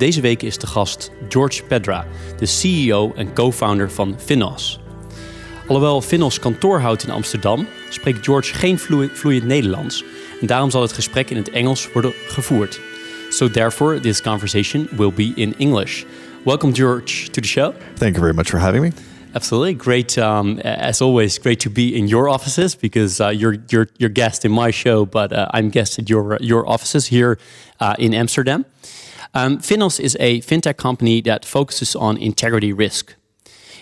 Deze week is de gast George Pedra, de CEO en co-founder van Finos. Alhoewel Finos kantoor houdt in Amsterdam, spreekt George geen vloeiend Nederlands. En daarom zal het gesprek in het Engels worden gevoerd. So therefore, this conversation will be in English. Welcome, George, to the show. Thank you very much for having me. Absolutely, great. Um, as always, great to be in your offices because uh, you're you're you're guest in my show, but uh, I'm guest at your your offices here uh, in Amsterdam. Um, Finos is a fintech company that focuses on integrity risk.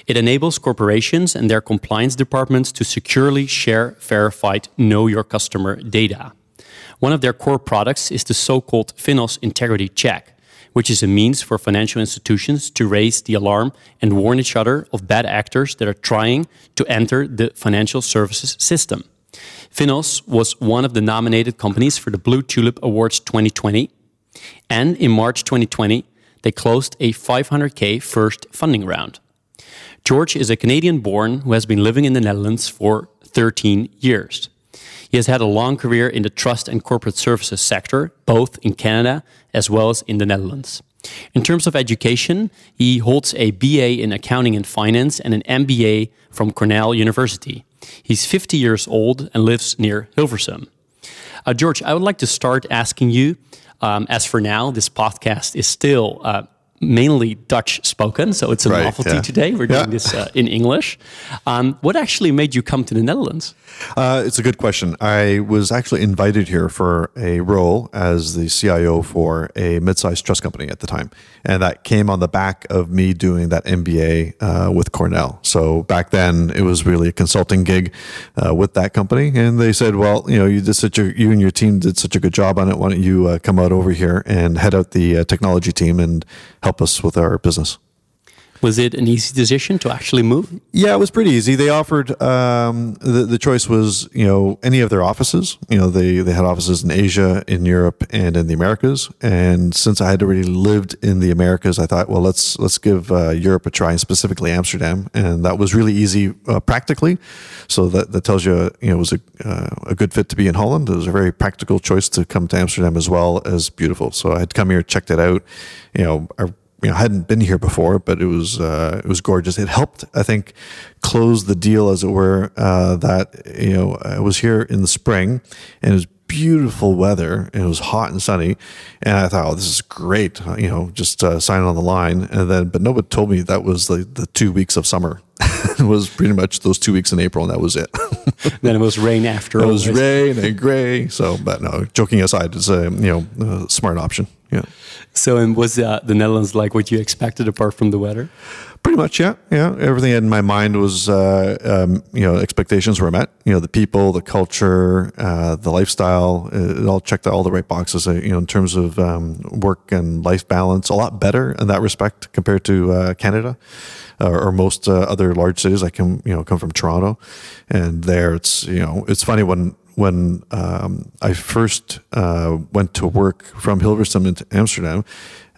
It enables corporations and their compliance departments to securely share verified know your customer data. One of their core products is the so-called Finos Integrity Check which is a means for financial institutions to raise the alarm and warn each other of bad actors that are trying to enter the financial services system. Finos was one of the nominated companies for the Blue Tulip Awards 2020. And in March 2020, they closed a 500k first funding round. George is a Canadian born who has been living in the Netherlands for 13 years. He has had a long career in the trust and corporate services sector, both in Canada as well as in the Netherlands. In terms of education, he holds a BA in accounting and finance and an MBA from Cornell University. He's 50 years old and lives near Hilversum. Uh, George, I would like to start asking you, um, as for now, this podcast is still uh, mainly Dutch spoken, so it's a right, novelty yeah. today. We're doing yeah. this uh, in English. Um, what actually made you come to the Netherlands? Uh, it's a good question. I was actually invited here for a role as the CIO for a mid-sized trust company at the time, and that came on the back of me doing that MBA uh, with Cornell. So back then, it was really a consulting gig uh, with that company, and they said, "Well, you know, you did such a you and your team did such a good job on it. Why don't you uh, come out over here and head out the uh, technology team and help us with our business?" Was it an easy decision to actually move? Yeah, it was pretty easy. They offered um, the the choice was you know any of their offices. You know they they had offices in Asia, in Europe, and in the Americas. And since I had already lived in the Americas, I thought, well, let's let's give uh, Europe a try, and specifically Amsterdam. And that was really easy uh, practically. So that that tells you you know it was a uh, a good fit to be in Holland. It was a very practical choice to come to Amsterdam as well as beautiful. So I had come here, checked it out. You know. Our, you know, I hadn't been here before, but it was uh, it was gorgeous. It helped, I think, close the deal, as it were. Uh, that you know, I was here in the spring, and it was beautiful weather. And it was hot and sunny, and I thought, "Oh, this is great!" You know, just uh, sign on the line. And then, but nobody told me that was the the two weeks of summer. it was pretty much those two weeks in April, and that was it. then it was rain after. It was rain and gray. So, but no, joking aside, it's a you know a smart option. Yeah. So, and was uh, the Netherlands like what you expected apart from the weather? Pretty much, yeah, yeah. Everything in my mind was, uh, um, you know, expectations were met. You know, the people, the culture, uh, the lifestyle, it all checked all the right boxes. Uh, you know, in terms of um, work and life balance, a lot better in that respect compared to uh, Canada or, or most uh, other large cities. I come, you know, come from Toronto, and there it's, you know, it's funny when when um, I first uh, went to work from Hilversum into Amsterdam,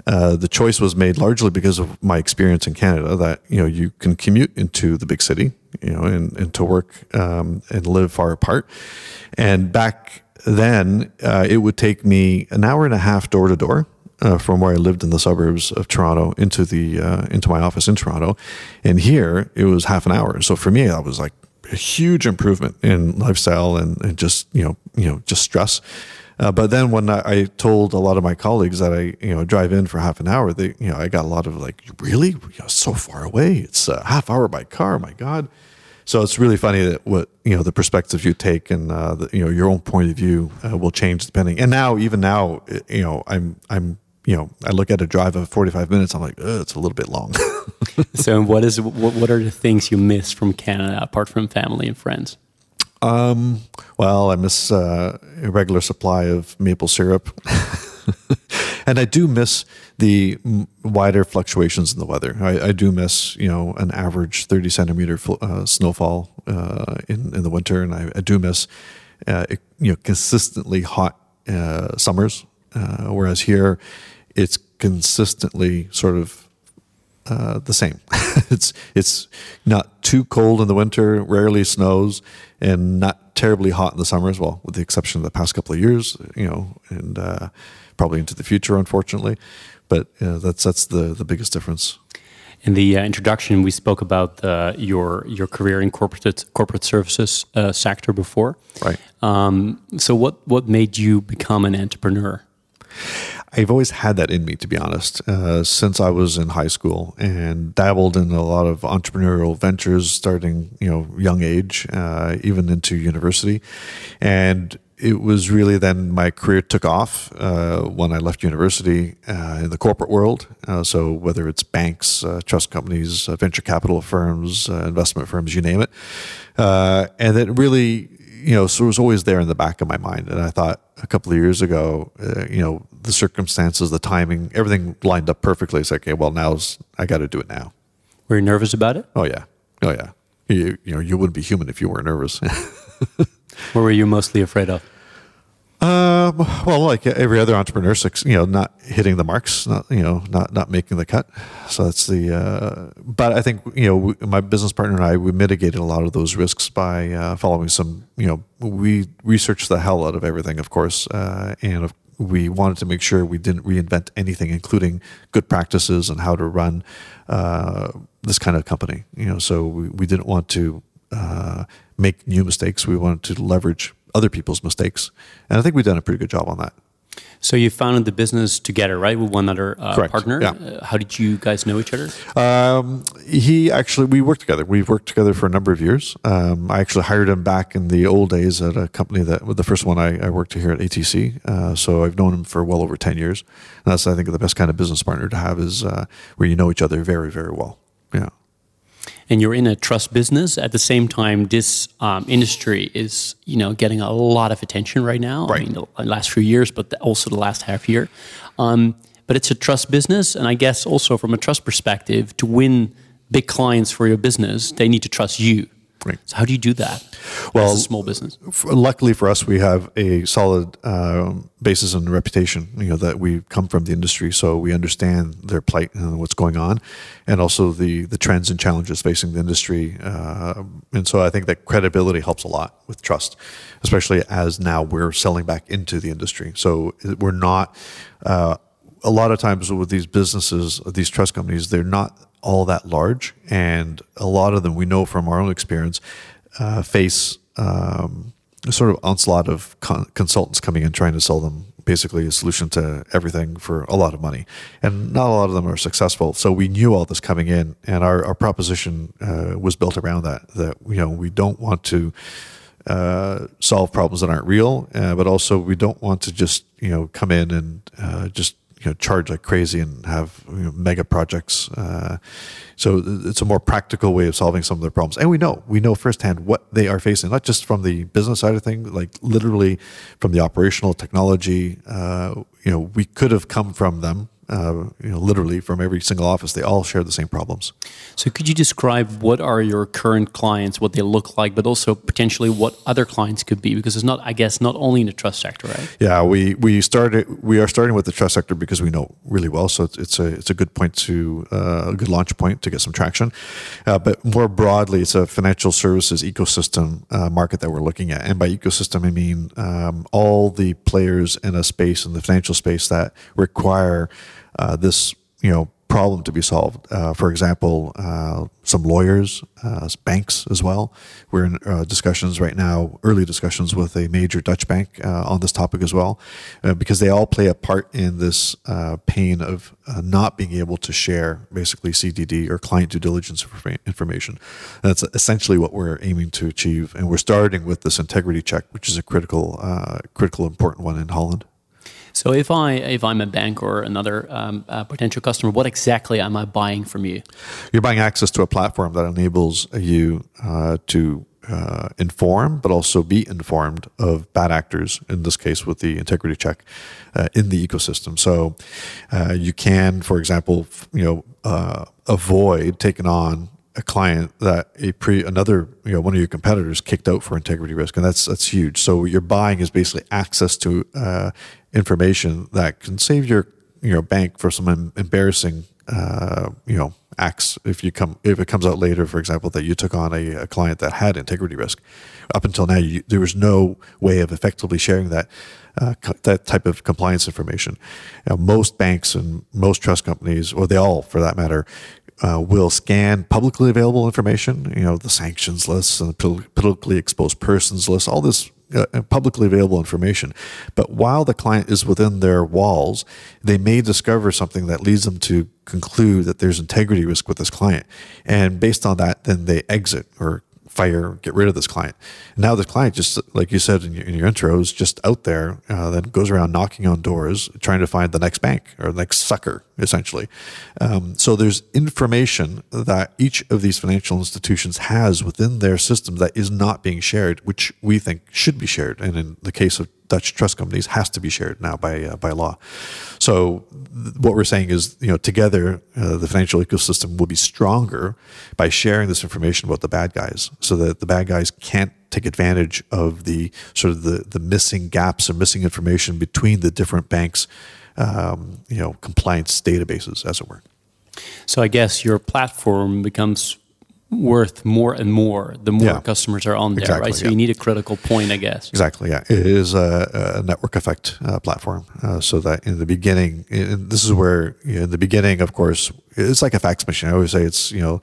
uh, the choice was made largely because of my experience in Canada. That you know you can commute into the big city, you know, and, and to work um, and live far apart. And back then, uh, it would take me an hour and a half door to door. Uh, from where I lived in the suburbs of Toronto into the uh, into my office in Toronto, and here it was half an hour. So for me, that was like a huge improvement in lifestyle and, and just you know you know just stress. Uh, but then when I, I, told a lot of my colleagues that I you know drive in for half an hour, they you know I got a lot of like really you so far away. It's a half hour by car. My God. So it's really funny that what you know the perspective you take and uh, the, you know your own point of view uh, will change depending. And now even now you know I'm I'm you know, I look at a drive of 45 minutes, I'm like, it's a little bit long. so what is what, what are the things you miss from Canada apart from family and friends? Um, well, I miss uh, a regular supply of maple syrup. and I do miss the wider fluctuations in the weather. I, I do miss you know an average thirty centimeter uh, snowfall uh, in in the winter, and I, I do miss uh, you know consistently hot uh, summers. Uh, whereas here, it's consistently sort of uh, the same. it's it's not too cold in the winter, rarely snows, and not terribly hot in the summer as Well, with the exception of the past couple of years, you know, and uh, probably into the future, unfortunately. But uh, that's that's the the biggest difference. In the uh, introduction, we spoke about uh, your your career in corporate corporate services uh, sector before. Right. Um, so, what what made you become an entrepreneur? I've always had that in me, to be honest, uh, since I was in high school and dabbled in a lot of entrepreneurial ventures, starting you know young age, uh, even into university, and it was really then my career took off uh, when I left university uh, in the corporate world. Uh, so whether it's banks, uh, trust companies, venture capital firms, investment firms, you name it, and it really you know, so it was always there in the back of my mind. And I thought a couple of years ago, uh, you know, the circumstances, the timing, everything lined up perfectly. It's like, okay, well, now's I got to do it now. Were you nervous about it? Oh yeah, oh yeah. You, you know, you wouldn't be human if you weren't nervous. what were you mostly afraid of? Um, well, like every other entrepreneur, you know, not hitting the marks, not you know, not not making the cut. So that's the. Uh, but I think you know, my business partner and I we mitigated a lot of those risks by uh, following some. You know, we researched the hell out of everything, of course, uh, and we wanted to make sure we didn't reinvent anything, including good practices and how to run uh, this kind of company. You know, so we, we didn't want to uh, make new mistakes. We wanted to leverage other people's mistakes. And I think we've done a pretty good job on that. So you founded the business together, right, with one other uh, partner. Yeah. Uh, how did you guys know each other? Um, he actually, we worked together. We've worked together for a number of years. Um, I actually hired him back in the old days at a company that, the first one I, I worked here at ATC. Uh, so I've known him for well over ten years. And that's, I think, the best kind of business partner to have is uh, where you know each other very, very well. Yeah and you're in a trust business at the same time this um, industry is you know getting a lot of attention right now. Right. i mean the last few years but also the last half year. Um, but it's a trust business and i guess also from a trust perspective to win big clients for your business they need to trust you Right. So how do you do that? Well, as a small business. luckily for us, we have a solid um, basis and reputation. You know that we come from the industry, so we understand their plight and what's going on, and also the the trends and challenges facing the industry. Uh, and so I think that credibility helps a lot with trust, especially as now we're selling back into the industry. So we're not. Uh, a lot of times with these businesses, these trust companies, they're not all that large, and a lot of them we know from our own experience uh, face um, a sort of onslaught of con- consultants coming in trying to sell them basically a solution to everything for a lot of money, and not a lot of them are successful. So we knew all this coming in, and our, our proposition uh, was built around that. That you know we don't want to. Uh, solve problems that aren't real, uh, but also we don't want to just you know come in and uh, just you know charge like crazy and have you know, mega projects. Uh, so it's a more practical way of solving some of their problems, and we know we know firsthand what they are facing, not just from the business side of things, like literally from the operational technology. Uh, you know, we could have come from them uh, you know, literally from every single office, they all share the same problems. So, could you describe what are your current clients, what they look like, but also potentially what other clients could be? Because it's not, I guess, not only in the trust sector, right? Yeah, we we started we are starting with the trust sector because we know really well. So it's, it's a it's a good point to uh, a good launch point to get some traction. Uh, but more broadly, it's a financial services ecosystem uh, market that we're looking at, and by ecosystem I mean um, all the players in a space in the financial space that require uh, this you know problem to be solved. Uh, for example, uh, some lawyers, uh, banks as well. We're in uh, discussions right now, early discussions with a major Dutch bank uh, on this topic as well, because they all play a part in this pain of not being able to share basically CDD or client due diligence information. And that's essentially what we're aiming to achieve, and we're starting with this integrity check, which is a critical, critical, important one in Holland. So if I if I'm a bank or another um, uh, potential customer, what exactly am I buying from you? You're buying access to a platform that enables you uh, to uh, inform, but also be informed of bad actors. In this case, with the integrity check uh, in the ecosystem. So uh, you can, for example, you know, avoid taking on a client that a pre another you know one of your competitors kicked out for integrity risk, and that's that's huge. So you're buying is basically access to uh, information that can save your you know bank for some embarrassing uh, you know acts if you come if it comes out later for example that you took on a, a client that had integrity risk up until now you, there was no way of effectively sharing that uh, that type of compliance information you know, most banks and most trust companies or they all for that matter uh, will scan publicly available information, you know, the sanctions lists and the politically exposed persons list, all this uh, publicly available information. But while the client is within their walls, they may discover something that leads them to conclude that there's integrity risk with this client. And based on that, then they exit or fire, get rid of this client. And now this client, just like you said in your, in your intro, is just out there, uh, then goes around knocking on doors, trying to find the next bank or the next sucker, essentially. Um, so there's information that each of these financial institutions has within their system that is not being shared, which we think should be shared. And in the case of Dutch trust companies has to be shared now by uh, by law. So what we're saying is, you know, together uh, the financial ecosystem will be stronger by sharing this information about the bad guys, so that the bad guys can't take advantage of the sort of the the missing gaps or missing information between the different banks, um, you know, compliance databases, as it were. So I guess your platform becomes worth more and more the more yeah. customers are on there, exactly, right? So yeah. you need a critical point, I guess. Exactly. Yeah, it is a, a network effect uh, platform. Uh, so that in the beginning, in, this is where you know, in the beginning, of course, it's like a fax machine. I always say it's you know,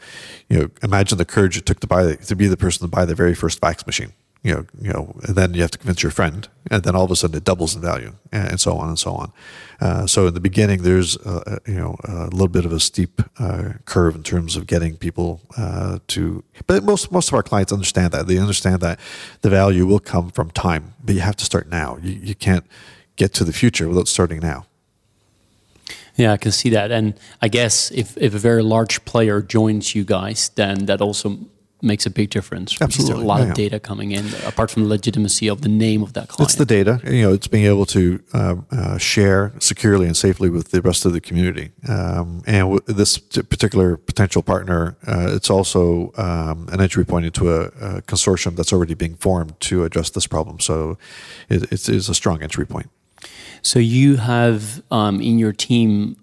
you know, imagine the courage it took to buy to be the person to buy the very first fax machine you know, you know, and then you have to convince your friend, and then all of a sudden it doubles in value, and so on and so on. Uh, so in the beginning, there's uh, you know a little bit of a steep uh, curve in terms of getting people uh, to, but most most of our clients understand that they understand that the value will come from time, but you have to start now. You you can't get to the future without starting now. Yeah, I can see that, and I guess if if a very large player joins you guys, then that also makes a big difference. Absolutely, a lot yeah, of data coming in, apart from the legitimacy of the name of that client. It's the data. You know, it's being able to uh, uh, share securely and safely with the rest of the community. Um, and w- this particular potential partner, uh, it's also um, an entry point into a, a, consortium that's already being formed to address this problem. So, it, it's, it's a strong entry point. So you have um, in your team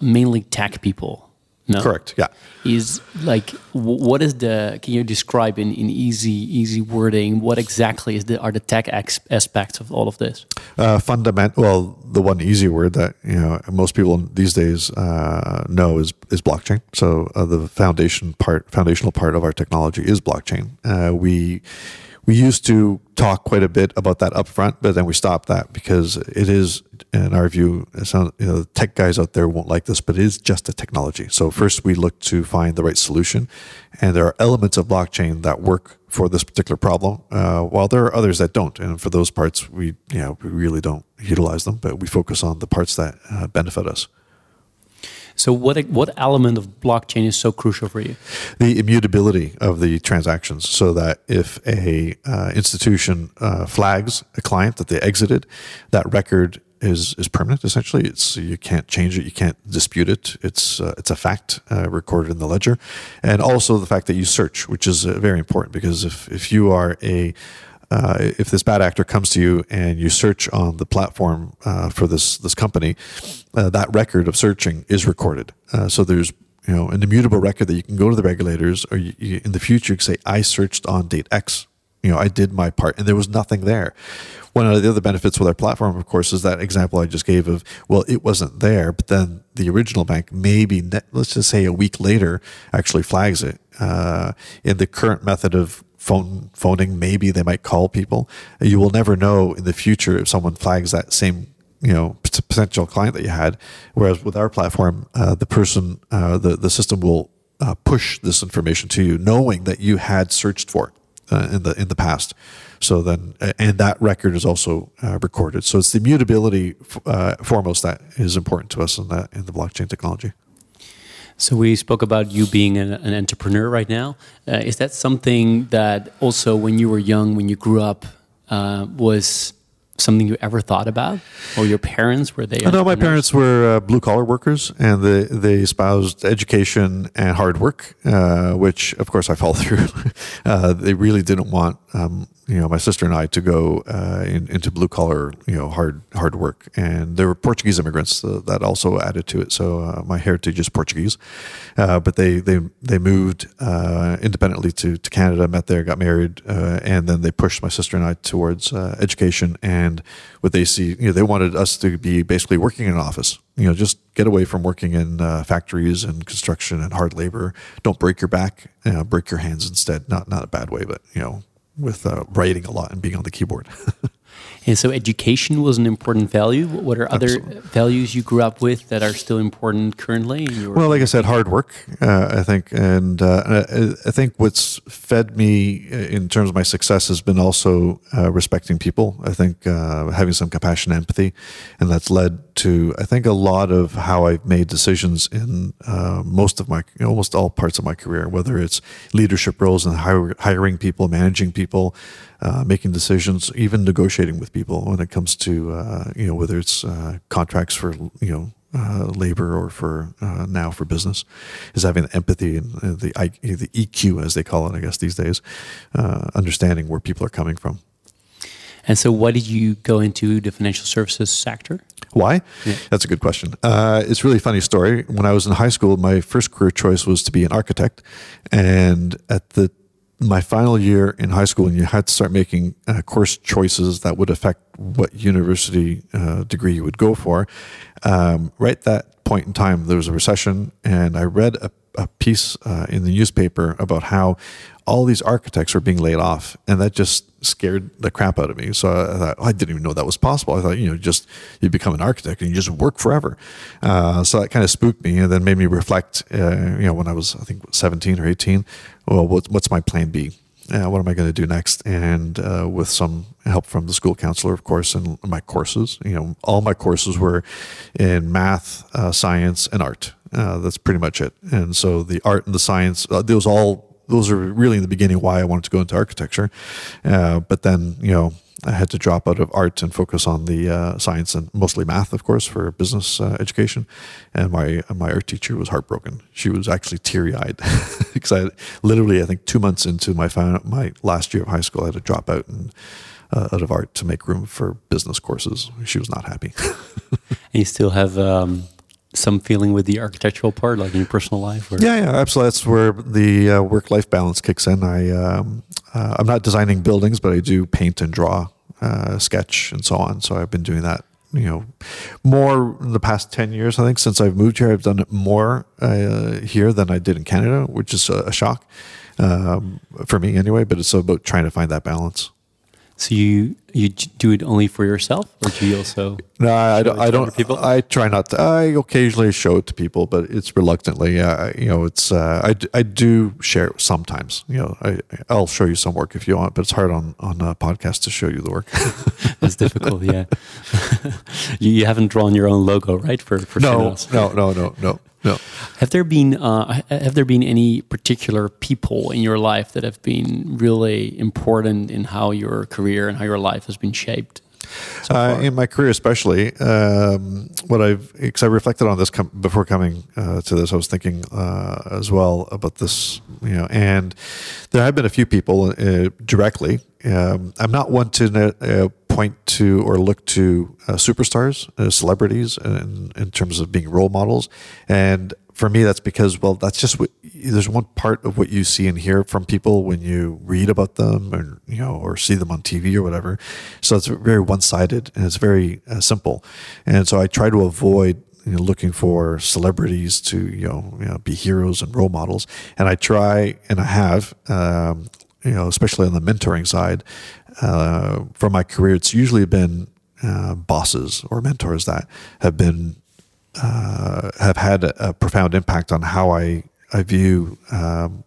mainly tech people no? Correct. Yeah. Is like what is the? Can you describe in, in easy easy wording what exactly is the are the tech aspects of all of this? Uh, fundament. Well, the one easy word that you know most people these days uh, know is is blockchain. So uh, the foundation part, foundational part of our technology is blockchain. Uh, we we used to talk quite a bit about that up front, but then we stopped that because it is, in our view, you know, tech guys out there won't like this, but it is just a technology. So first we look to find the right solution, and there are elements of blockchain that work for this particular problem, uh, while there are others that don't. And for those parts, we you know we really don't utilize them, but we focus on the parts that uh, benefit us. So, what what element of blockchain is so crucial for you? The immutability of the transactions, so that if a uh, institution uh, flags a client that they exited, that record is is permanent. Essentially, it's you can't change it, you can't dispute it. It's uh, it's a fact uh, recorded in the ledger, and also the fact that you search, which is uh, very important because if if you are a uh, if this bad actor comes to you and you search on the platform uh, for this this company, uh, that record of searching is recorded. Uh, so there's you know an immutable record that you can go to the regulators, or you, you, in the future you can say, "I searched on date X." You know, I did my part, and there was nothing there. One of the other benefits with our platform, of course, is that example I just gave of well, it wasn't there, but then the original bank maybe let's just say a week later actually flags it. Uh, in the current method of phone phoning. Maybe they might call people. You will never know in the future if someone flags that same you know potential client that you had. Whereas with our platform, uh, the person, uh, the the system will uh, push this information to you, knowing that you had searched for it uh, in the in the past. So then, and that record is also uh, recorded. So it's the immutability uh, foremost that is important to us in that in the blockchain technology. So we spoke about you being an, an entrepreneur right now. Uh, is that something that also, when you were young, when you grew up, uh, was something you ever thought about, or your parents were they? No, my parents were uh, blue collar workers, and they they espoused education and hard work, uh, which of course I followed through. Uh, they really didn't want um, you know my sister and I to go uh, in, into blue collar you know hard hard work and there were Portuguese immigrants uh, that also added to it so uh, my heritage is Portuguese uh, but they they they moved uh, independently to, to Canada met there got married uh, and then they pushed my sister and I towards education and what they see you know they wanted us to be basically working in an office you know just get away from working in factories and construction and hard labor don't break your back break your hands instead not not a bad way but you know with uh, writing a lot and being on the keyboard. and so, education was an important value. What are other Absolutely. values you grew up with that are still important currently? well, like I said, hard work. Uh, I think, and uh, I think what's fed me in terms of my success has been also uh, respecting people. I think uh, having some compassion, and empathy, and that's led to I think a lot of how I've made decisions in uh, most of my almost all parts of my career, whether it's leadership roles and hiring people, managing people, uh, making decisions, even negotiating with people when it comes to uh, you know whether it's uh, contracts for you know. Uh, labor or for uh, now for business is having the empathy and the the EQ as they call it I guess these days understanding where people are coming from and so, why did you go into the financial services sector? Why? Yeah. That's a good question. Uh, it's a really funny story. When I was in high school, my first career choice was to be an architect, and at the my final year in high school, and you had to start making uh, course choices that would affect what university uh, degree you would go for. Um, right at that point in time, there was a recession, and I read a, a piece uh, in the newspaper about how all these architects were being laid off, and that just scared the crap out of me. So I thought oh, I didn't even know that was possible. I thought you know just you become an architect and you just work forever. Uh, so that kind of spooked me, and then made me reflect. Uh, you know, when I was I think 17 or 18, well, what, what's my plan B? Uh, what am I going to do next? And uh, with some help from the school counselor, of course, and my courses, you know, all my courses were in math, uh, science, and art. Uh, that's pretty much it. And so the art and the science, those all those are really in the beginning why I wanted to go into architecture. Uh, but then, you know, I had to drop out of art and focus on the uh, science and mostly math, of course, for business uh, education. And my my art teacher was heartbroken. She was actually teary eyed because I literally, I think, two months into my my last year of high school, I had to drop out and. Uh, out of art to make room for business courses. She was not happy. And you still have um, some feeling with the architectural part, like in your personal life? Or? Yeah, yeah, absolutely. That's where the uh, work-life balance kicks in. I um, uh, I'm not designing buildings, but I do paint and draw, uh, sketch, and so on. So I've been doing that. You know, more in the past ten years. I think since I've moved here, I've done it more uh, here than I did in Canada, which is a, a shock um, for me anyway. But it's about trying to find that balance. So you you do it only for yourself, or do you also? No, I don't. I don't. People? I try not to. I occasionally show it to people, but it's reluctantly. Uh, you know, it's. Uh, I, I do share it sometimes. You know, I I'll show you some work if you want, but it's hard on on a podcast to show you the work. it's difficult. Yeah. you, you haven't drawn your own logo, right? For for no, no, no, no, no. No. Have there been uh, have there been any particular people in your life that have been really important in how your career and how your life has been shaped? So uh, in my career, especially, um, what I've because I reflected on this com- before coming uh, to this, I was thinking uh, as well about this, you know, and there have been a few people uh, directly. Um, I'm not one to uh, point to or look to uh, superstars, uh, celebrities, in, in terms of being role models. And for me, that's because, well, that's just what there's one part of what you see and hear from people when you read about them or, you know, or see them on TV or whatever. So it's very one sided and it's very uh, simple. And so I try to avoid you know, looking for celebrities to you know, you know, be heroes and role models, and I try and I have um, you know especially on the mentoring side uh, from my career, it's usually been uh, bosses or mentors that have been uh, have had a, a, profound impact on how I I view um,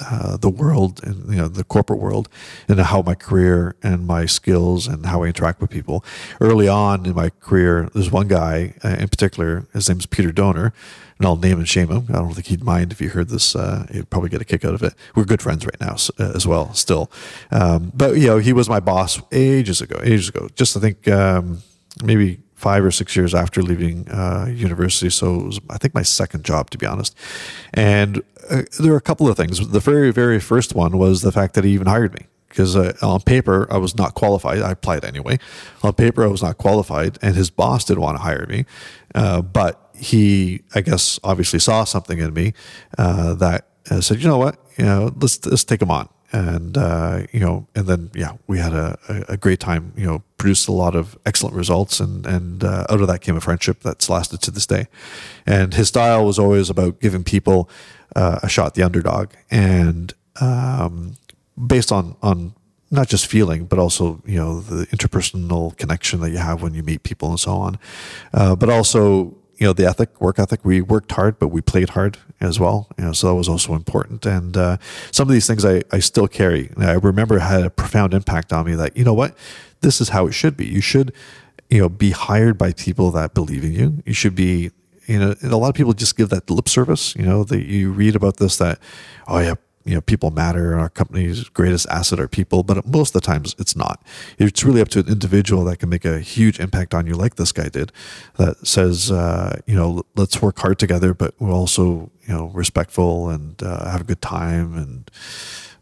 uh, the world and you know the corporate world and how my career and my skills and how I interact with people. Early on in my career, there's one guy uh, in particular. His name is Peter Donor, and I'll name and shame him. I don't think he'd mind if you heard this. Uh, he'd probably get a kick out of it. We're good friends right now uh, as well, still. Um, but you know, he was my boss ages ago. Ages ago, just I think um, maybe five or six years after leaving uh, university. So it was, I think, my second job, to be honest. And uh, there are a couple of things. The very, very first one was the fact that he even hired me. Because uh, on paper, I was not qualified. I applied anyway. On paper, I was not qualified, and his boss didn't want to hire me. Uh, but he, I guess, obviously saw something in me uh, that uh, said, you know what, you know, let's let's take him on and uh, you know, and then yeah, we had a, a, great time. You know, produced a lot of excellent results, and and uh, out of that came a friendship that's lasted to this day. And his style was always about giving people uh, a shot, the underdog, and um, based on on not just feeling, but also you know the interpersonal connection that you have when you meet people and so on, uh, but also you know the ethic, work ethic. We worked hard, but we played hard as well. You know, so that was also important. And uh, some of these things I, I still carry. I remember had a profound impact on me. That you know what, this is how it should be. You should you know be hired by people that believe in you. You should be you know, a lot of people just give that lip service. You know, that you read about this that, oh yeah, you know, people matter. Our company's greatest asset are people, but most of the times it's not. It's really up to an individual that can make a huge impact on you, like this guy did. That says, uh, you know, let's work hard together, but we're also, you know, respectful and uh, have a good time. And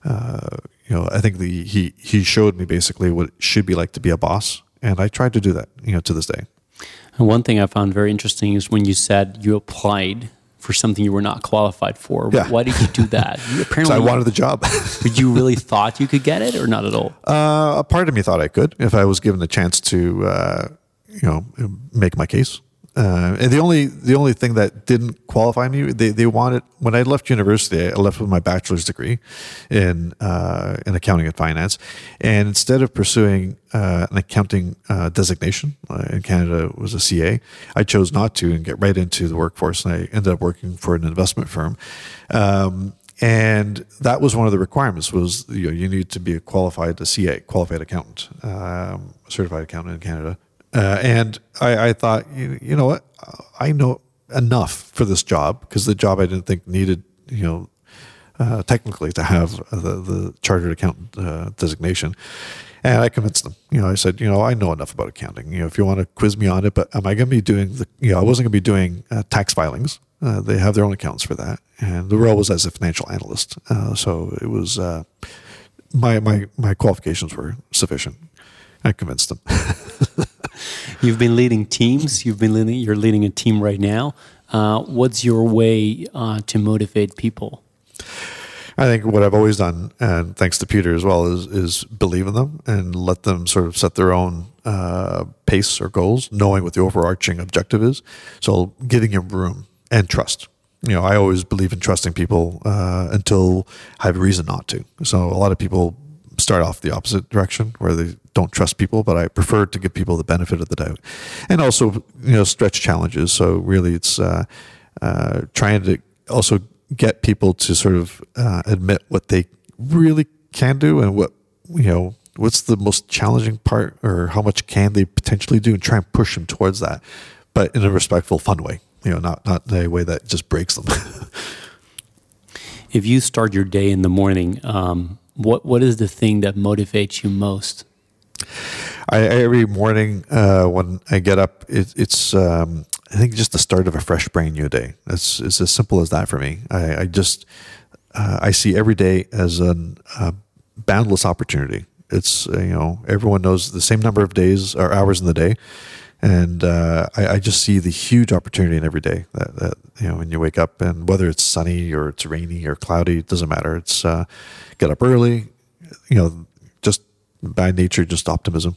uh, you know, I think the he he showed me basically what it should be like to be a boss, and I tried to do that, you know, to this day. And one thing I found very interesting is when you said you applied for something you were not qualified for. Yeah. Why did you do that? You apparently, I wanted the job. but you really thought you could get it, or not at all? Uh, a part of me thought I could if I was given the chance to, uh, you know, make my case. Uh, and the only the only thing that didn't qualify me, they, they wanted when I left university, I left with my bachelor's degree in uh, in accounting and finance, and instead of pursuing uh, an accounting uh, designation uh, in Canada was a CA, I chose not to and get right into the workforce, and I ended up working for an investment firm. Um, and that was one of the requirements was you know you need to be a qualified a CA qualified accountant um, certified accountant in Canada uh, and I, I thought, you, you, know what, I know enough for this job because the job I didn't think needed, you know, uh, technically to have the, the chartered accountant uh, designation. And I convinced them. You know, I said, you know, I know enough about accounting. You know, if you want to quiz me on it, but am I going to be doing the? You know, I wasn't going to be doing uh, tax filings. Uh, they have their own accounts for that, and the role was as a financial analyst. Uh, so it was uh, my my my qualifications were sufficient. I convinced them. You've been leading teams. You've been leading. You're leading a team right now. Uh, what's your way uh, to motivate people? I think what I've always done, and thanks to Peter as well, is is believe in them and let them sort of set their own uh, pace or goals, knowing what the overarching objective is. So giving them room and trust. You know, I always believe in trusting people uh, until I have a reason not to. So a lot of people start off the opposite direction where they don't trust people, but I prefer to give people the benefit of the doubt, and also you know stretch challenges. So really, it's uh, uh, trying to also get people to sort of uh, admit what they really can do and what you know what's the most challenging part or how much can they potentially do and try and push them towards that but in a respectful fun way you know not not a way that just breaks them if you start your day in the morning um, what what is the thing that motivates you most? I, every morning uh, when I get up, it, it's um, I think just the start of a fresh, brand new day. It's it's as simple as that for me. I, I just uh, I see every day as a boundless opportunity. It's uh, you know everyone knows the same number of days or hours in the day, and uh, I, I, just see the huge opportunity in every day that, that, you know when you wake up and whether it's sunny or it's rainy or cloudy it doesn't matter. It's uh, get up early you know just by nature just optimism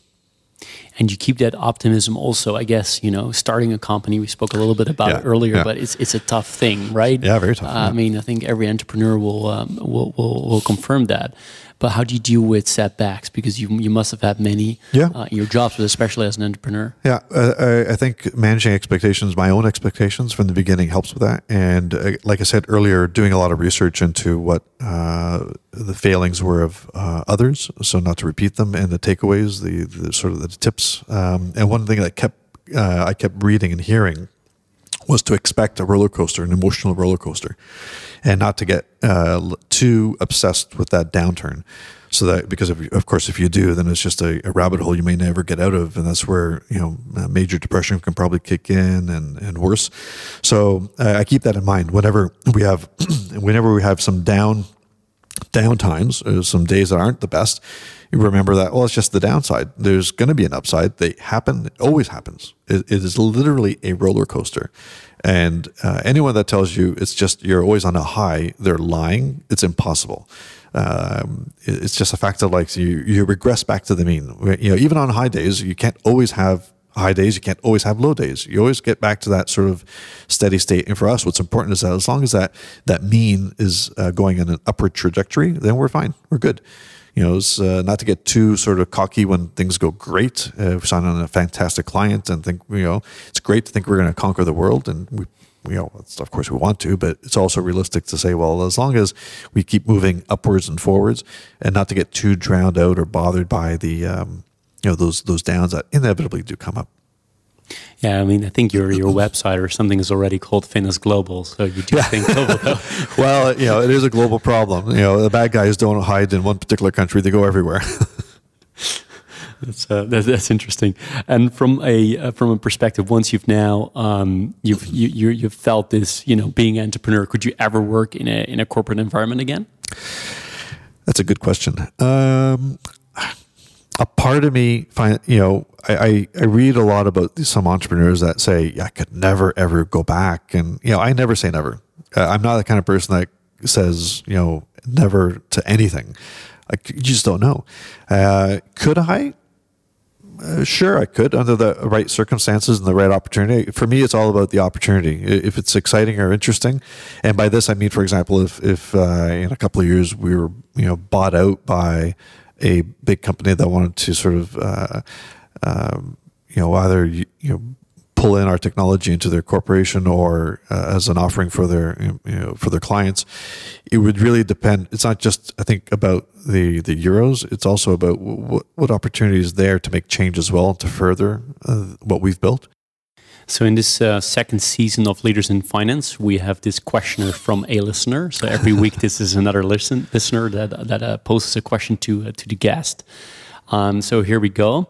and you keep that optimism also i guess you know starting a company we spoke a little bit about yeah, it earlier yeah. but it's it's a tough thing right yeah very tough uh, yeah. i mean i think every entrepreneur will, um, will will will confirm that but how do you deal with setbacks? Because you you must have had many yeah. uh, in your jobs, but especially as an entrepreneur. Yeah, uh, I, I, think managing expectations, my own expectations from the beginning, helps with that. And uh, like I said earlier, doing a lot of research into what uh, the failings were of uh, others, so not to repeat them, and the takeaways, the, the sort of the tips. Um, and one thing that kept uh, I kept reading and hearing was to expect a roller coaster, an emotional roller coaster, and not to get uh, too obsessed with that downturn. So that because of, of course, if you do, then it's just a, a, rabbit hole you may never get out of, and that's where you know major depression can probably kick in and and worse. So uh, I keep that in mind whenever we have whenever we have some down down times, uh, some days that aren't the best you remember that, well, it's just the downside. There's going to be an upside. They happen, it always happens. it, it is literally a roller coaster. And uh, anyone that tells you it's just you're always on a high, they're lying. It's impossible. Um, it's just a fact of like you, you regress back to the mean. You know, even on high days, you can't always have high days. You can't always have low days. You always get back to that sort of steady state. And for us, what's important is that as long as that that mean is uh, going in an upward trajectory, then we're fine. We're good you know, uh, not to get too sort of cocky when things go great. Uh, we sign on a fantastic client and think, you know, it's great to think we're going to conquer the world, and we, you know, of course we want to, but it's also realistic to say, well, as long as we keep moving upwards and forwards, and not to get too drowned out or bothered by the, um, you know, those those downs that inevitably do come up. Yeah, I mean, I think your your website or something is already called Finos Global, so you do think global. Though. well, you know, it is a global problem. You know, the bad guys don't hide in one particular country; they go everywhere. that's, uh, that's, that's interesting. And from a uh, from a perspective, once you've now um, you've you, you you've felt this, you know, being an entrepreneur, could you ever work in a in a corporate environment again? That's a good question. Um, a part of me find you know I, I read a lot about some entrepreneurs that say I could never ever go back. And you know I never say never. Uh, I'm not the kind of person that says you know never to anything. Like you just don't know. Uh, could I? Uh, sure I could under the right circumstances and the right opportunity. For me it's all about the opportunity. If it's exciting or interesting and by this I mean for example if if uh, in a couple of years we were you know bought out by a big company that wanted to sort of, uh, um, you know, either you, know pull in our technology into their corporation or uh, as an offering for their you know for their clients it would really depend. It's not just i think about the the euros. It's also about what, what opportunities there to make change as well to further uh, what we've built so, in this uh, second season of Leaders in Finance, we have this questioner from a listener. So every week, this is another listen, listener that that uh, poses a question to uh, to the guest. Um, so here we go.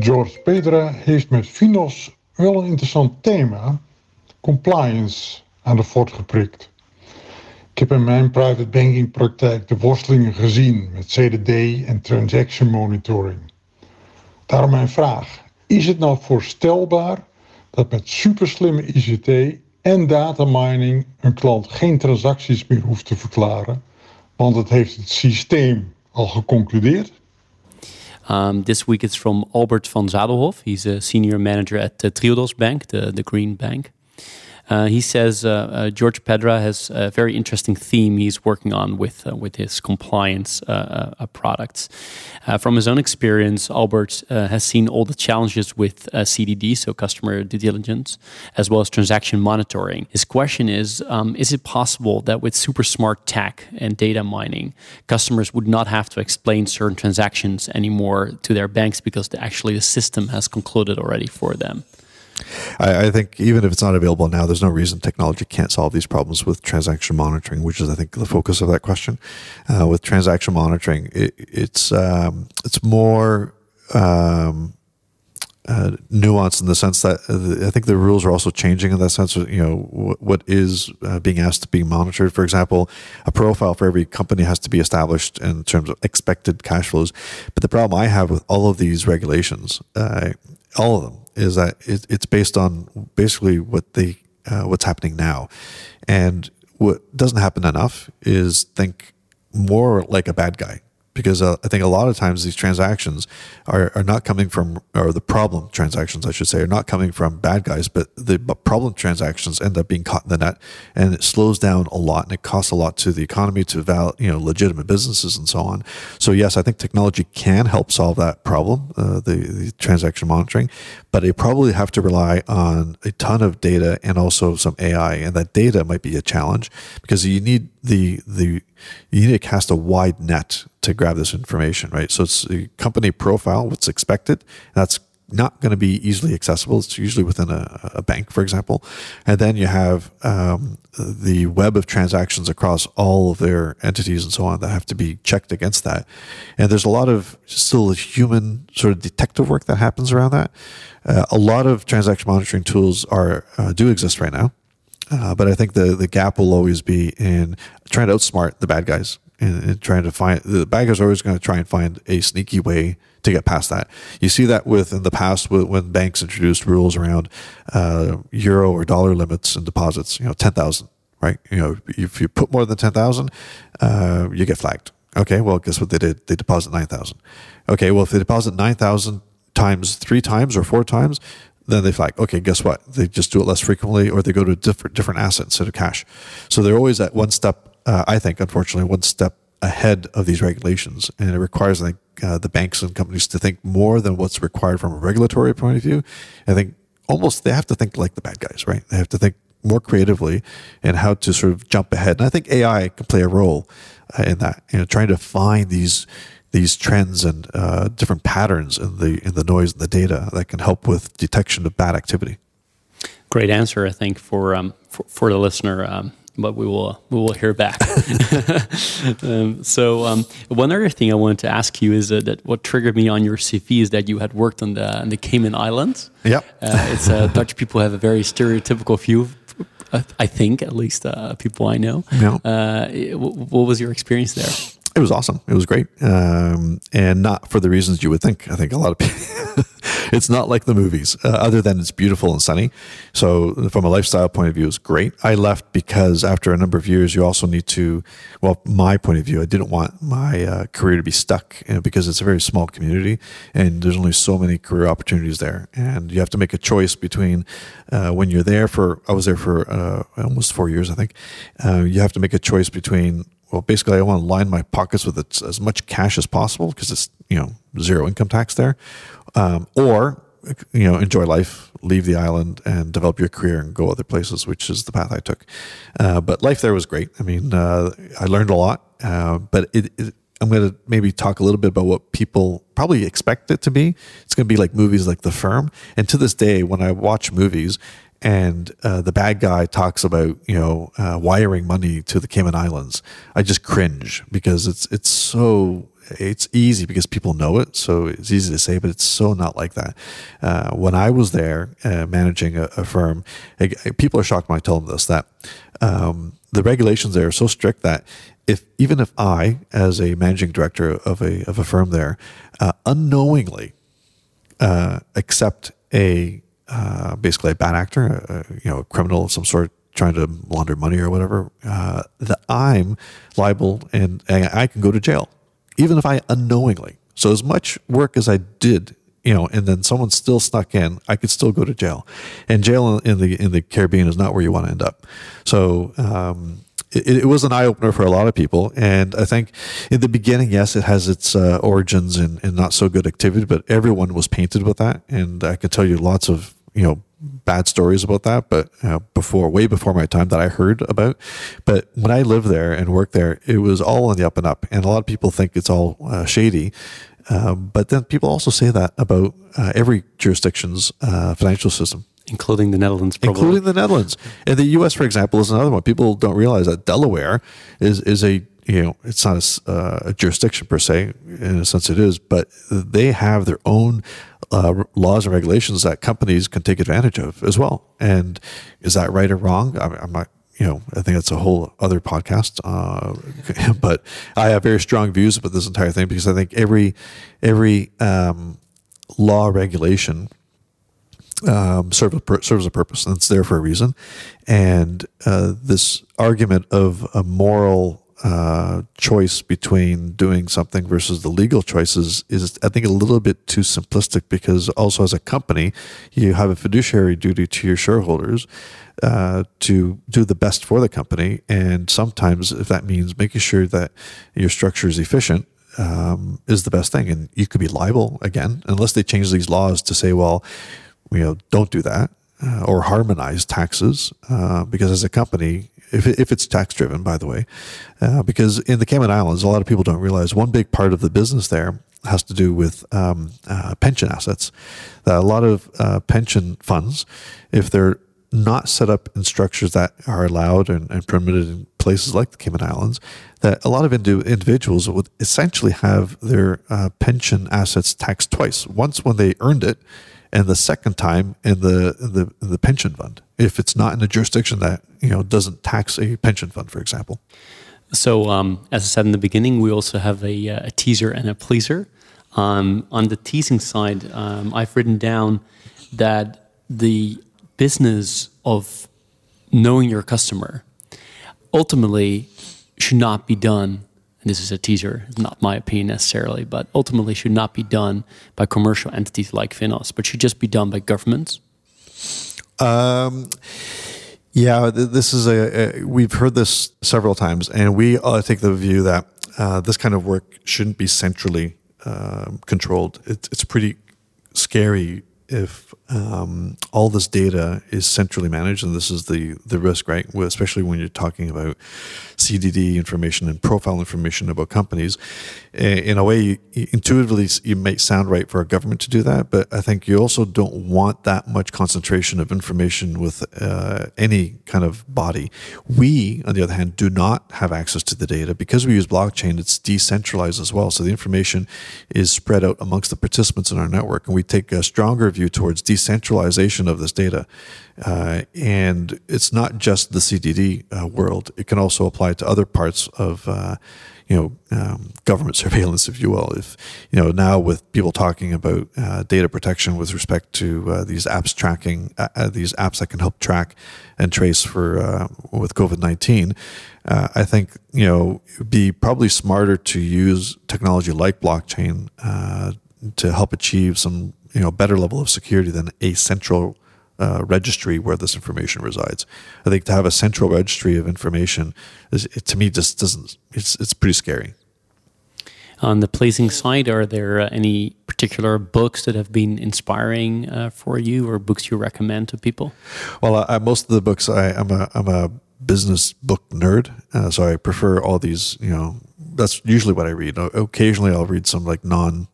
George Pedra heeft met Finos wel een interessant thema, compliance, aan de fort geprikt. Ik heb in mijn private banking praktijk de worstelingen gezien met CDD en transaction monitoring. Daarom mijn vraag: is het nou voorstelbaar dat met superslimme ICT en data mining een klant geen transacties meer hoeft te verklaren, want het heeft het systeem al geconcludeerd? Um, this week it's from Albert van Zadelhof. He's a senior manager at the Triodos Bank, the, the Green Bank. Uh, he says uh, uh, George Pedra has a very interesting theme he's working on with with his compliance products. from his own experience, Albert has seen all the challenges with CDD, so customer due diligence, as well as transaction monitoring. His question is: um, Is it possible that with super smart tech and data mining, customers would not have to explain certain transactions anymore to their banks because the, actually the system has concluded already for them? I, I, think even if it's not available now, there's no reason technology can't solve these problems with transaction monitoring, which is, I think, the focus of that question. Uh, with transaction monitoring, it, it's um, it's more um, uh, nuanced in the sense that uh, I think the rules are also changing in that sense. You know, what, what is uh, being asked to be monitored. For example, a profile for every company has to be established in terms of expected cash flows. But the problem I have with all of these regulations, uh, all of them, is that it, it's based on basically what they uh, what's happening now, and what doesn't happen enough is think more like a bad guy because uh, I think a lot of times these transactions are, are not coming from, or the problem transactions, I should say, are not coming from bad guys, but the problem transactions end up being caught in the net and it slows down a lot and it costs a lot to the economy, to val, you know, legitimate businesses and so on. So yes, I think technology can help solve that problem, uh, the, the transaction monitoring, but they probably have to rely on a ton of data and also some AI. And that data might be a challenge because you need the, the, you need to cast a wide net to grab this information, right? So it's a company profile, what's expected. That's not going to be easily accessible. It's usually within a, a bank, for example. And then you have um, the web of transactions across all of their entities and so on that have to be checked against that. And there's a lot of still human sort of detective work that happens around that. Uh, a lot of transaction monitoring tools are uh, do exist right now. Uh, but I think the, the gap will always be in trying to outsmart the bad guys and, and trying to find the bad guys are always going to try and find a sneaky way to get past that. You see that with in the past when banks introduced rules around uh, euro or dollar limits and deposits. You know, ten thousand, right? You know, if you put more than ten thousand, uh, you get flagged. Okay, well, guess what they did? They deposit nine thousand. Okay, well, if they deposit nine thousand times three times or four times, then they flag, okay, guess what? They just do it less frequently or they go to different, different asset instead of cash. So they're always at one step, uh, I think, unfortunately, one step ahead of these regulations. And it requires, I think, uh, the banks and companies to think more than what's required from a regulatory point of view. I think almost they have to think like the bad guys, right? They have to think more creatively and how to sort of jump ahead. And I think AI can play a role uh, in that, you know, trying to find these these trends and uh, different patterns in the in the noise and the data that can help with detection of bad activity. Great answer, I think, for um, for, for, the listener. Um, but we will we will hear back. um, so um, one other thing I wanted to ask you is uh, that what triggered me on your CV is that you had worked on the on the Cayman Islands. Yeah, uh, it's uh, Dutch people have a very stereotypical view. I think at least uh, people I know. Yeah. Uh, what was your experience there? It was awesome. It was great, um, and not for the reasons you would think. I think a lot of people. it's not like the movies, uh, other than it's beautiful and sunny. So, from a lifestyle point of view, it's great. I left because after a number of years, you also need to. Well, my point of view, I didn't want my uh, career to be stuck you know, because it's a very small community, and there's only so many career opportunities there, and you have to make a choice between uh, when you're there for. I was there for uh, almost four years, I think. Uh, you have to make a choice between well, basically, I want to line my pockets with as much cash as possible because it's you know zero income tax there, um, or you know enjoy life, leave the island, and develop your career and go other places, which is the path I took. Uh, but life there was great. I mean, uh, I learned a lot, uh, but it, it, I'm going to maybe talk a little bit about what people probably expect it to be. It's going to be like movies like The Firm. And to this day, when I watch movies, and uh, the bad guy talks about you know uh, wiring money to the Cayman Islands, I just cringe because it's it's so it's easy because people know it, so it's easy to say, but it's so not like that. Uh, when I was there uh, managing a, a firm, people are shocked when I tell them this that um, the regulations there are so strict that if even if I, as a managing director of a of a firm there, uh, unknowingly uh, accept a uh, basically a bad actor, a, you know, a criminal of some sort trying to launder money or whatever, uh, that I'm liable and, and I can go to jail, even if I unknowingly. So as much work as I did, you know, and then someone still snuck in, I could still go to jail. And jail in the in the Caribbean is not where you want to end up. So um, it, it, was an eye opener for a lot of people. And I think in the beginning, yes, it has its uh, origins in, in not so good activity, but everyone was painted with that. And I can tell you lots of you know bad stories about that, but uh, before, way before my time that I heard about. But when I lived there and worked there, it was all on the up and up, and a lot of people think it's all uh, shady. Um, but then people also say that about uh, every jurisdiction's uh, financial system. Including the Netherlands, probably. Including the Netherlands. And the U.S., for example, is another one. People don't realize that Delaware is, is a you know, it's not a, uh, a, jurisdiction per se, in a sense it is, but they have their own uh, laws and regulations that companies can take advantage of as well. And is that right or wrong? I, am not, you know, I think that's a whole other podcast. Uh, but I have very strong views about this entire thing because I think every every um, law regulation um, serves a, serves a purpose and it's there for a reason. And uh, this argument of a moral uh, choice between doing something versus the legal choices is, I think, a little bit too simplistic because also as a company, you have a fiduciary duty to your shareholders uh, to do the best for the company. And sometimes, if that means making sure that your structure is efficient, um, is the best thing. And you could be liable again, unless they change these laws to say, well, you know, don't do that uh, or harmonize taxes. Uh, because as a company, if, if it's tax driven, by the way, uh, because in the Cayman Islands, a lot of people don't realize one big part of the business there has to do with um, uh, pension assets. a lot of uh, pension funds, if they're not set up in structures that are allowed and, and permitted in places like the Cayman Islands, that a lot of indi- individuals would essentially have their uh, pension assets taxed twice. Once when they earned it, and the second time in the in the in the pension fund. If it's not in a jurisdiction that you know doesn't tax a pension fund, for example. So, um, as I said in the beginning, we also have a, uh, a teaser and a pleaser. Um, on the teasing side, um, I've written down that the business of knowing your customer ultimately should not be done and this is a teaser, not my opinion necessarily, but ultimately should not be done by commercial entities like Finos, but should just be done by governments? Um, yeah, this is a, a, we've heard this several times, and we uh, take the view that uh, this kind of work shouldn't be centrally uh, controlled. It, it's pretty scary if um, all this data is centrally managed, and this is the the risk, right? Especially when you're talking about CDD information and profile information about companies. In a way, intuitively, it may sound right for a government to do that, but I think you also don't want that much concentration of information with uh, any kind of body. We, on the other hand, do not have access to the data because we use blockchain. It's decentralized as well, so the information is spread out amongst the participants in our network, and we take a stronger view towards decentralization of this data. Uh, and it's not just the CDD uh, world; it can also apply to other parts of, uh, you know, um, government surveillance, if you will. If you know now with people talking about uh, data protection with respect to uh, these apps tracking, uh, these apps that can help track and trace for with COVID nineteen. I think you know it'd be probably smarter to use technology like blockchain to help achieve some you know better level of security than a central uh, registry where this information resides. I think to have a central registry of information is, it, to me just doesn't. It's it's pretty scary. On the pleasing side, are there uh, any particular books that have been inspiring uh, for you, or books you recommend to people? Well, I, most of the books I, am a I'm a business book nerd, uh, so I prefer all these. You know, that's usually what I read. Occasionally, I'll read some like non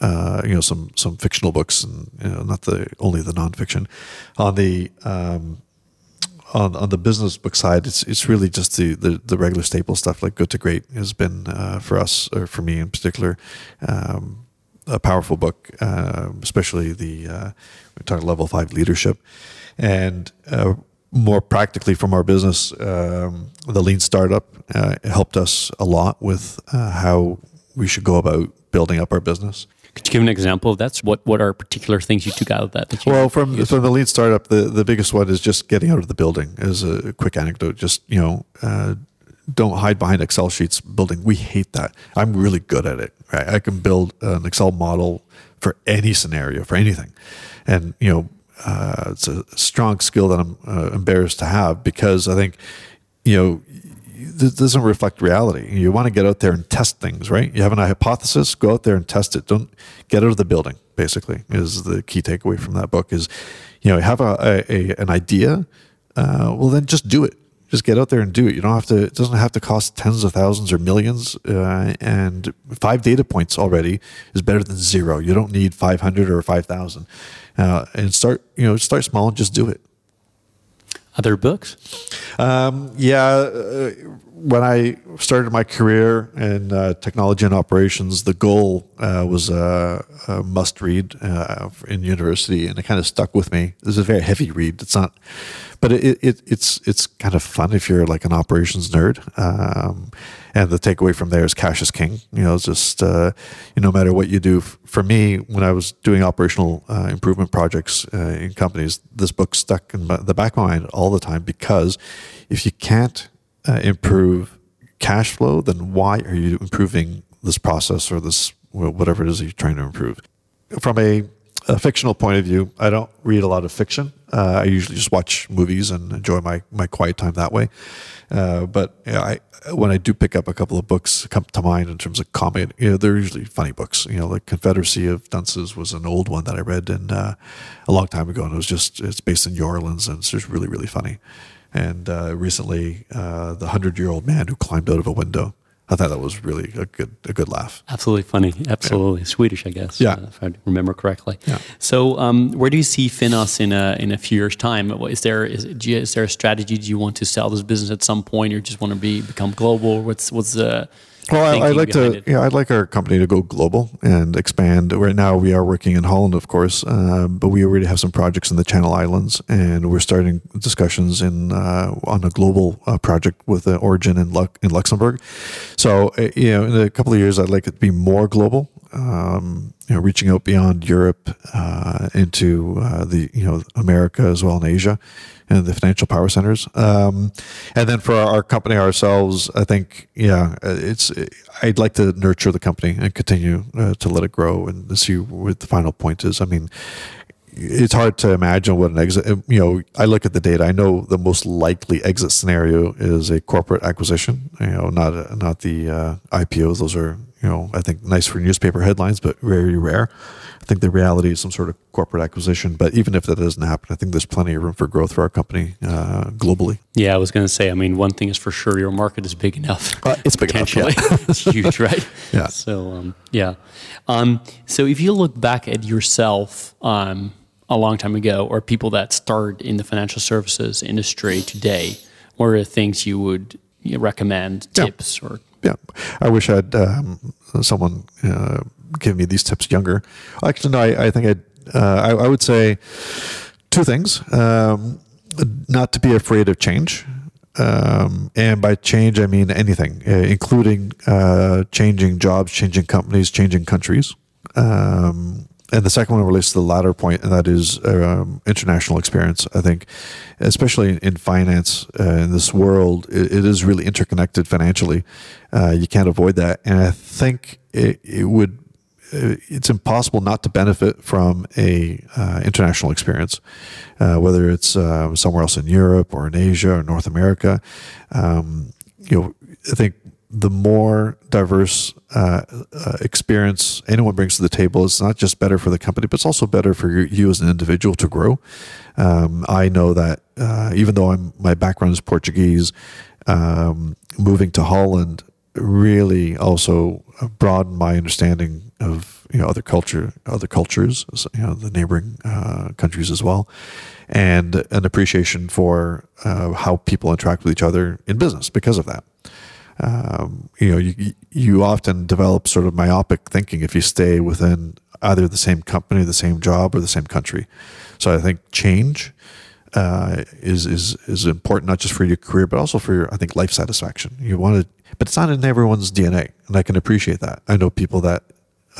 uh, you know some some fictional books and you know, not the only the nonfiction. On the um, on on the business book side, it's it's really just the the, the regular staple stuff like Good to Great has been uh, for us or for me in particular. Um, a powerful book, uh, especially the uh, we talk level five leadership, and uh, more practically from our business, um, the lean startup uh, helped us a lot with how we should go about building up our business. Could you give an example of that? So what what are particular things you took out of that? that well, from from the lean startup, the the biggest one is just getting out of the building. As a quick anecdote, just you know. Uh, don't hide behind Excel sheets building. We hate that. I'm really good at it. Right? I can build an Excel model for any scenario, for anything, and you know, uh, it's a strong skill that I'm uh, embarrassed to have because I think, you know, this doesn't reflect reality. You want to get out there and test things, right? You have an hypothesis, go out there and test it. Don't get out of the building. Basically, is the key takeaway from that book. Is you know have a, a an idea, uh, well then just do it. Just get out there and do it. You don't have to. It doesn't have to cost tens of thousands or millions. Uh, and five data points already is better than zero. You don't need five hundred or five thousand. Uh, and start you know start small and just do it. Other books? Um, yeah, uh, when I started my career in uh, technology and operations, the goal uh, was a, a must read uh, in university, and it kind of stuck with me. It's a very heavy read. It's not, but it, it, it's it's kind of fun if you're like an operations nerd. Um, and the takeaway from there is cash is king. You know, just uh, no matter what you do. For me, when I was doing operational uh, improvement projects uh, in companies, this book stuck in the back of my mind all the time because if you can't uh, improve cash flow, then why are you improving this process or this whatever it is you're trying to improve? From a, a fictional point of view, I don't read a lot of fiction. Uh, I usually just watch movies and enjoy my, my quiet time that way. Uh, but you know, I, when I do pick up a couple of books come to mind in terms of comedy, you know, they're usually funny books. You know, like Confederacy of Dunces was an old one that I read in, uh, a long time ago, and it was just it's based in New Orleans, and it's just really really funny. And uh, recently, uh, the hundred year old man who climbed out of a window. I thought that was really a good a good laugh. Absolutely funny. Absolutely yeah. Swedish, I guess. Yeah, uh, if I remember correctly. Yeah. So, um, where do you see Finos in a in a few years' time? Is there is, is there a strategy? Do you want to sell this business at some point, or just want to be become global? What's what's the well, I, would like to. Yeah, I'd like our company to go global and expand. Right now, we are working in Holland, of course, uh, but we already have some projects in the Channel Islands, and we're starting discussions in uh, on a global uh, project with an origin in Lu- in Luxembourg. So, uh, you know, in a couple of years, I'd like it to be more global. Um, you know, reaching out beyond Europe uh, into uh, the you know America as well in Asia and the financial power centers. Um, and then for our, company ourselves, I think, yeah, it's, I'd like to nurture the company and continue uh, to let it grow and see what the final point is. I mean, it's hard to imagine what an exit. You know, I look at the data. I know the most likely exit scenario is a corporate acquisition. You know, not not the uh, IPOs. Those are you know I think nice for newspaper headlines, but very rare. I think the reality is some sort of corporate acquisition. But even if that doesn't happen, I think there's plenty of room for growth for our company uh, globally. Yeah, I was going to say. I mean, one thing is for sure, your market is big enough. Uh, it's big enough. Yeah. it's huge, right? Yeah. So um, yeah. Um, so if you look back at yourself um, a long time ago, or people that started in the financial services industry today, what are the things you would recommend, tips, yeah. or yeah, I wish I'd um, someone uh, give me these tips younger. Actually, no, I, I think I'd, uh, I, I would say two things. Um, not to be afraid of change. Um, and by change, I mean anything, uh, including uh, changing jobs, changing companies, changing countries. Um, and the second one relates to the latter point, and that is um, international experience. I think, especially in finance uh, in this world, it, it is really interconnected financially. Uh, you can't avoid that, and I think it, it would. Uh, it's impossible not to benefit from a uh, international experience, uh, whether it's uh, somewhere else in Europe or in Asia or North America. Um, you know, I think the more diverse uh, uh, experience anyone brings to the table is not just better for the company, but it's also better for you, you as an individual to grow. Um, I know that uh, even though I'm my background is Portuguese, um, moving to Holland really also broadened my understanding of you know other culture, other cultures, you know the neighboring uh, countries as well, and an appreciation for uh, how people interact with each other in business because of that um, you know, you, you often develop sort of myopic thinking if you stay within either the same company, the same job, or the same country. So I think change uh, is is is important not just for your career, but also for your I think life satisfaction. You want to, but it's not in everyone's DNA, and I can appreciate that. I know people that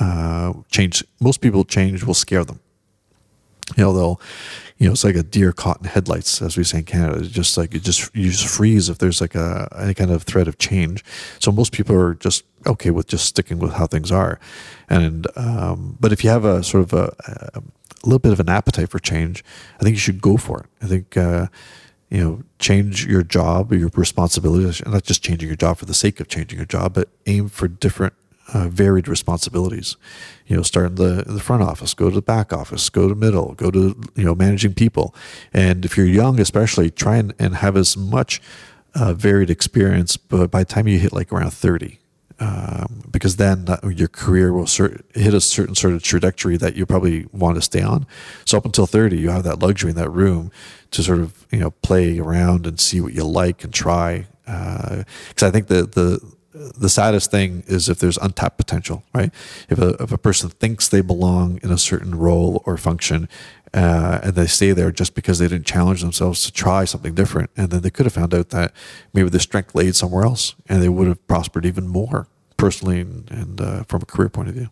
uh, change. Most people change will scare them. You know, they'll you know, it's like a deer caught in headlights, as we say in Canada. It's just like it just you just freeze if there's like a any kind of threat of change. So most people are just okay with just sticking with how things are, and um, but if you have a sort of a, a, little bit of an appetite for change, I think you should go for it. I think. Uh, you know, change your job your responsibilities, and not just changing your job for the sake of changing your job, but aim for different uh, varied responsibilities. You know, start in the the front office, go to the back office, go to middle, go to you know managing people, and if you're young, especially, try and, and have as much uh, varied experience. But by the time you hit like around thirty, um, because then your career will cert- hit a certain sort of trajectory that you probably want to stay on. So up until 30, you have that luxury in that room to sort of, you know, play around and see what you like and try. Because uh, I think the, the, the saddest thing is if there's untapped potential, right? If a, if a person thinks they belong in a certain role or function uh, and they stay there just because they didn't challenge themselves to try something different, and then they could have found out that maybe their strength laid somewhere else and they would have prospered even more personally and, and uh, from a career point of view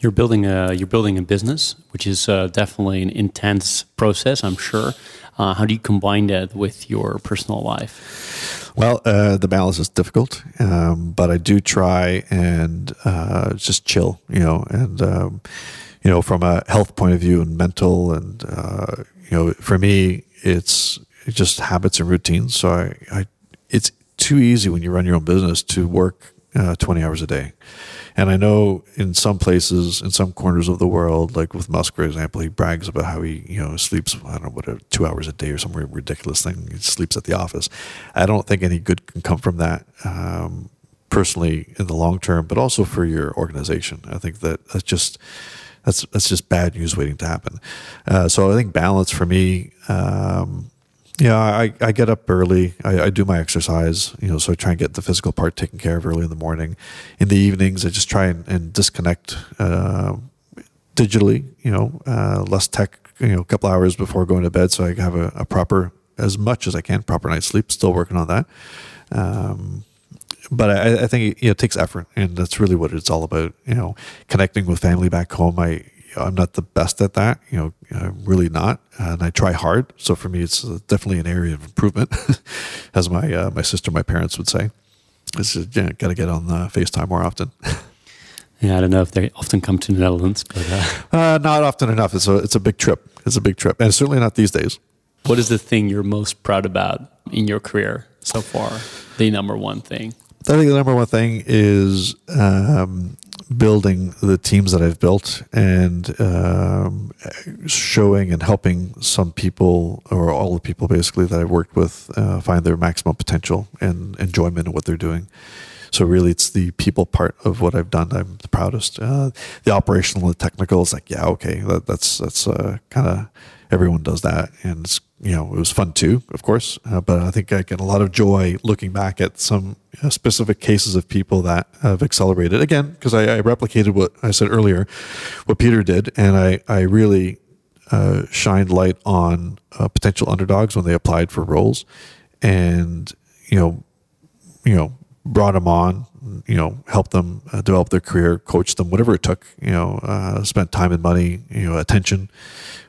You're building a you're building a business, which is uh, definitely an intense process. I'm sure. Uh, how do you combine that with your personal life? Well, uh, the balance is difficult, um, but I do try and uh, just chill, you know, and um, you know, from a health point of view and mental, and uh, you know, for me, it's just habits and routines. So I, I it's too easy when you run your own business to work uh, 20 hours a day. And I know in some places, in some corners of the world, like with Musk, for example, he brags about how he, you know, sleeps, I don't know, whatever, two hours a day or some ridiculous thing. He sleeps at the office. I don't think any good can come from that. Um, personally in the long term, but also for your organization. I think that that's just that's that's just bad news waiting to happen. Uh, so I think balance for me. Um, yeah, I, I get up early. I, I, do my exercise, you know, so I try and get the physical part taken care of early in the morning. In the evenings, I just try and, and disconnect uh, digitally, you know, uh, less tech, you know, a couple hours before going to bed so I have a, a, proper, as much as I can, proper night's sleep. Still working on that. Um, but I, I think you know, it takes effort, and that's really what it's all about. You know, connecting with family back home. I I'm not the best at that. You know, I'm really not, and I try hard. So for me, it's definitely an area of improvement, as my uh, my sister, my parents would say. Is yeah, got to get on the FaceTime more often. yeah, I don't know if they often come to the Netherlands, but uh... Uh, not often enough. It's a it's a big trip. It's a big trip, and certainly not these days. What is the thing you're most proud about in your career so far? The number one thing. I think the number one thing is um, building the teams that I've built and um, showing and helping some people or all the people basically that I've worked with uh, find their maximum potential and enjoyment in what they're doing. So really, it's the people part of what I've done. I'm the proudest. Uh, the operational the technical is like, yeah, okay, that, that's that's uh, kind of everyone does that, and it's you know, it was fun too, of course. Uh, but I think I get a lot of joy looking back at some you know, specific cases of people that have accelerated again, because I, I, replicated what I said earlier, what Peter did, and I, I really uh, shined light on uh, potential underdogs when they applied for roles, and you know, you know, brought them on, you know, helped them uh, develop their career, coached them, whatever it took, you know, uh, spent time and money, you know, attention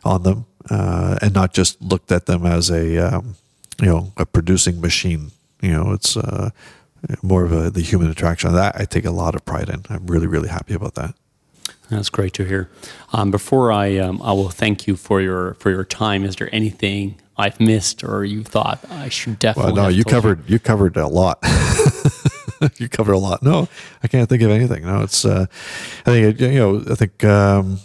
on them uh, and not just looked at them as a um, you know a producing machine. You know, it's uh, more of a, the human attraction. That I take a lot of pride in. I'm really really happy about that. That's great to hear. Um, before I um, I will thank you for your for your time. Is there anything I've missed or you thought I should definitely? Well, no, you covered you. you covered a lot. you covered a lot. No, I can't think of anything. No, it's uh, I think you know I think. Um,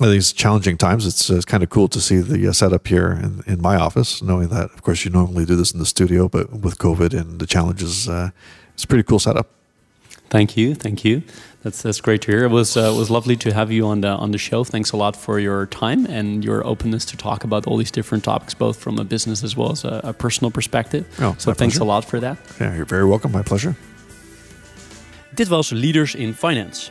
these challenging times, it's, uh, it's kind of cool to see the uh, setup here in, in my office, knowing that, of course, you normally do this in the studio, but with COVID and the challenges, uh, it's a pretty cool setup. Thank you, thank you. That's that's great to hear. It was uh, was lovely to have you on the on the show. Thanks a lot for your time and your openness to talk about all these different topics, both from a business as well as a, a personal perspective. Oh, so thanks pleasure. a lot for that. Yeah, you're very welcome. My pleasure. Dit was Leaders in Finance.